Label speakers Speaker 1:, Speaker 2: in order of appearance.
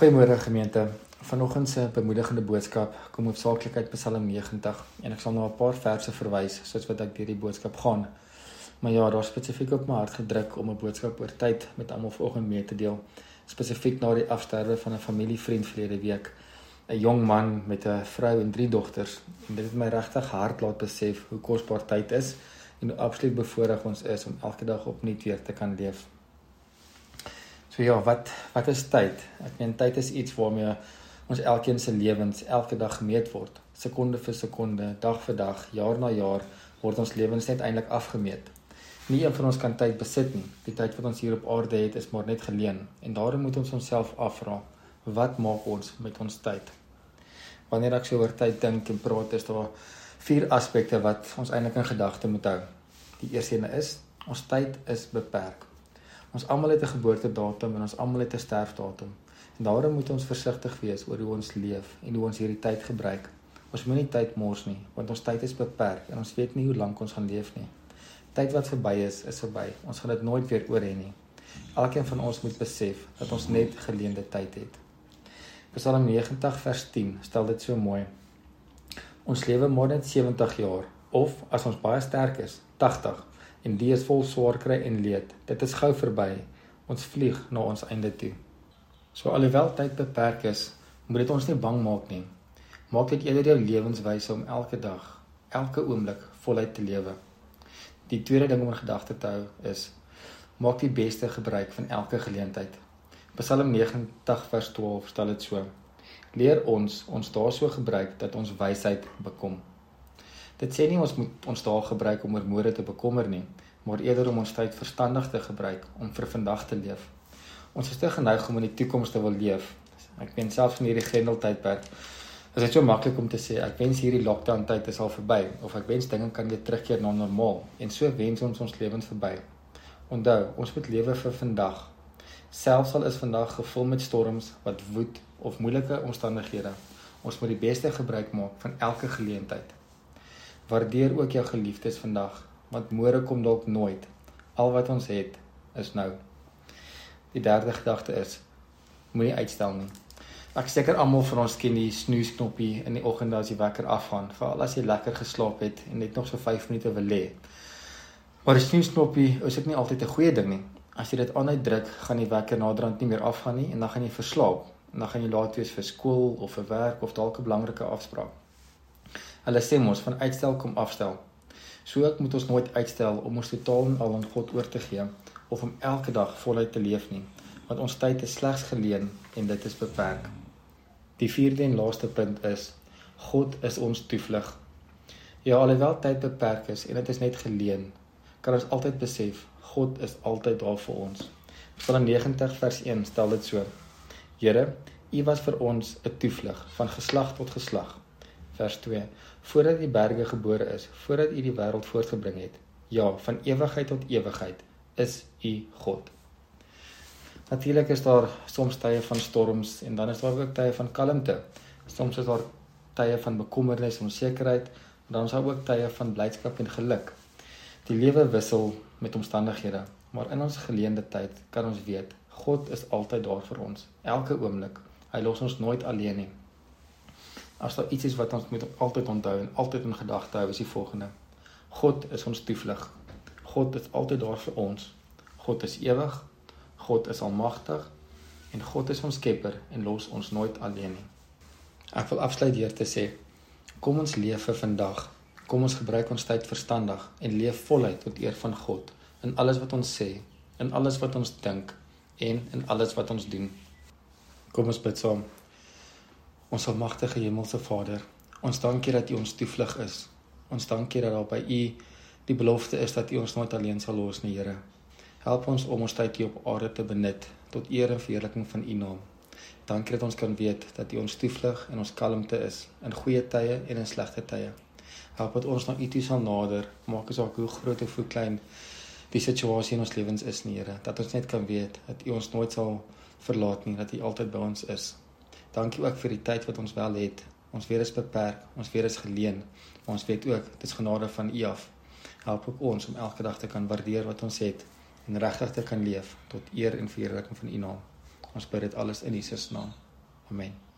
Speaker 1: Goeiemôre gemeente. Vanoggend se bemoedigende boodskap kom hoofsaaklik uit Psalm 90 en ek sal na 'n paar verse verwys soos wat ek deur die boodskap gaan. Maar ja, daar spesifiek op my hart gedruk om 'n boodskap oor tyd met almal vanoggend mee te deel. Spesifiek na die afsterwe van 'n familievriend verlede week, 'n jong man met 'n vrou en drie dogters. En dit het my regtig hart laat besef hoe kosbaar tyd is en hoe absoluut bevoorreg ons is om elke dag opnuut weer te kan leef. So ja, wat wat is tyd? Ek meen tyd is iets waarmee ons elkeen se lewens elke dag gemeet word. Sekonde vir sekonde, dag vir dag, jaar na jaar word ons lewens net eintlik afgemeet. Nie een van ons kan tyd besit nie. Die tyd wat ons hier op aarde het is maar net geleen en daarom moet ons onsself afvra, wat maak ons met ons tyd? Wanneer ek so oor tyd dink en praat, is daar vier aspekte wat ons eintlik in gedagte moet hou. Die eerste een is ons tyd is beperk. Ons almal het 'n geboortedatum en ons almal het 'n sterfdatum. En daarom moet ons versigtig wees oor hoe ons leef en hoe ons hierdie tyd gebruik. Ons moenie tyd mors nie, want ons tyd is beperk en ons weet nie hoe lank ons gaan leef nie. Tyd wat verby is, is verby. Ons gaan dit nooit weer oor hê nie. Elkeen van ons moet besef dat ons net geleende tyd het. Psalm 90 vers 10 stel dit so mooi. Ons lewe maar net 70 jaar of as ons baie sterk is, 80 en die is vol swaar kry en leed. Dit is gou verby. Ons vlieg na ons einde toe. So alhoewel tyd beperk is, moet dit ons nie bang maak nie. Maak dit eerder jou lewenswyse om elke dag, elke oomblik voluit te lewe. Die tweede ding om in gedagte te hou is maak die beste gebruik van elke geleentheid. Psalm 90 vers 12 stel dit so: Leer ons ons daarso gebruik dat ons wysheid bekom. Dit sê nie ons moet ons dae gebruik om oor môre te bekommer nie, maar eerder om ons tyd verstandig te gebruik om vir vandag te leef. Ons is te geneig om in die toekoms te wil leef. Ek meen selfs in hierdie grendeltydperk is dit so maklik om te sê ek wens hierdie lockdown tyd is al verby of ek wens dinge kan weer terugkeer na normaal en so wens ons ons lewens verby. Onthou, ons moet lewe vir vandag. Selfs al is vandag gevul met storms wat woed of moeilike omstandighede, ons moet die beste gebruik maak van elke geleentheid. Waardeer ook jou geliefdes vandag, want môre kom dalk nooit. Al wat ons het is nou. Die derde gedagte is moenie uitstel nie. Ek seker almal van ons ken die snoesknoppie in die oggend as jy wakker afgaan, veral as jy lekker geslaap het en net nog so 5 minute wil lê. Maar die snoesknoppie is ook nie altyd 'n goeie ding nie. As jy dit aanhou druk, gaan die wekker naderhand nie meer afgaan nie en dan gaan jy verslaap. En dan gaan jy laat wees vir skool of vir werk of dalk 'n belangrike afspraak. Hulle sê mos van uitstel kom afstel. So ek moet ons nooit uitstel om ons totaal en al aan God oor te gee of om elke dag voluit te leef nie, want ons tyd is slegs geleen en dit is beperk. Die vierde en laaste punt is God is ons toevlug. Ja, alhoewel tyd beperk is en dit is net geleen, kan ons altyd besef God is altyd daar vir ons. Psalm 90 vers 1 stel dit so: Here, U was vir ons 'n toevlug van geslag tot geslag vers 2 voordat die berge gebore is voordat u die wêreld voortgebring het ja van ewigheid tot ewigheid is u God. Natuurlik is daar soms tye van storms en dan is daar ook tye van kalmte. Soms is daar tye van bekommernis en onsekerheid en dan is daar ook tye van blydskap en geluk. Die lewe wissel met omstandighede maar in ons geleende tyd kan ons weet God is altyd daar vir ons elke oomblik. Hy los ons nooit alleen nie As daar iets is wat ons moet altyd onthou en altyd in gedagte hou, is die volgende: God is ons toevlug. God is altyd daar vir ons. God is ewig. God is almagtig en God is ons skepper en los ons nooit alleen nie. Ek wil afsluit deur te sê: Kom ons leef vir vandag. Kom ons gebruik ons tyd verstandig en leef voluit tot eer van God in alles wat ons sê, in alles wat ons dink en in alles wat ons doen. Kom ons bid saam. Ons almagtige hemelse Vader, ons dankie dat U ons toevlug is. Ons dankie dat daar by U die belofte is dat U ons nooit alleen sal los nie, Here. Help ons om ons tyd hier op aarde te benut tot eer en verheerliking van U naam. Dankie dat ons kan weet dat U ons toevlug en ons kalmte is in goeie tye en in slegte tye. Help dat ons na U toe sal nader, maak asook hoe groot of hoe klein die situasie in ons lewens is, Here, dat ons net kan weet dat U ons nooit sal verlaat nie, dat U altyd by ons is. Dankie ook vir die tyd wat ons wel het. Ons weer is beperk, ons weer is geleen, ons weet ook dit is genade van U af. Help ook ons om elke dag te kan waardeer wat ons het en regtig te kan leef tot eer en verheerliking van U naam. Ons bid dit alles in Jesus naam. Amen.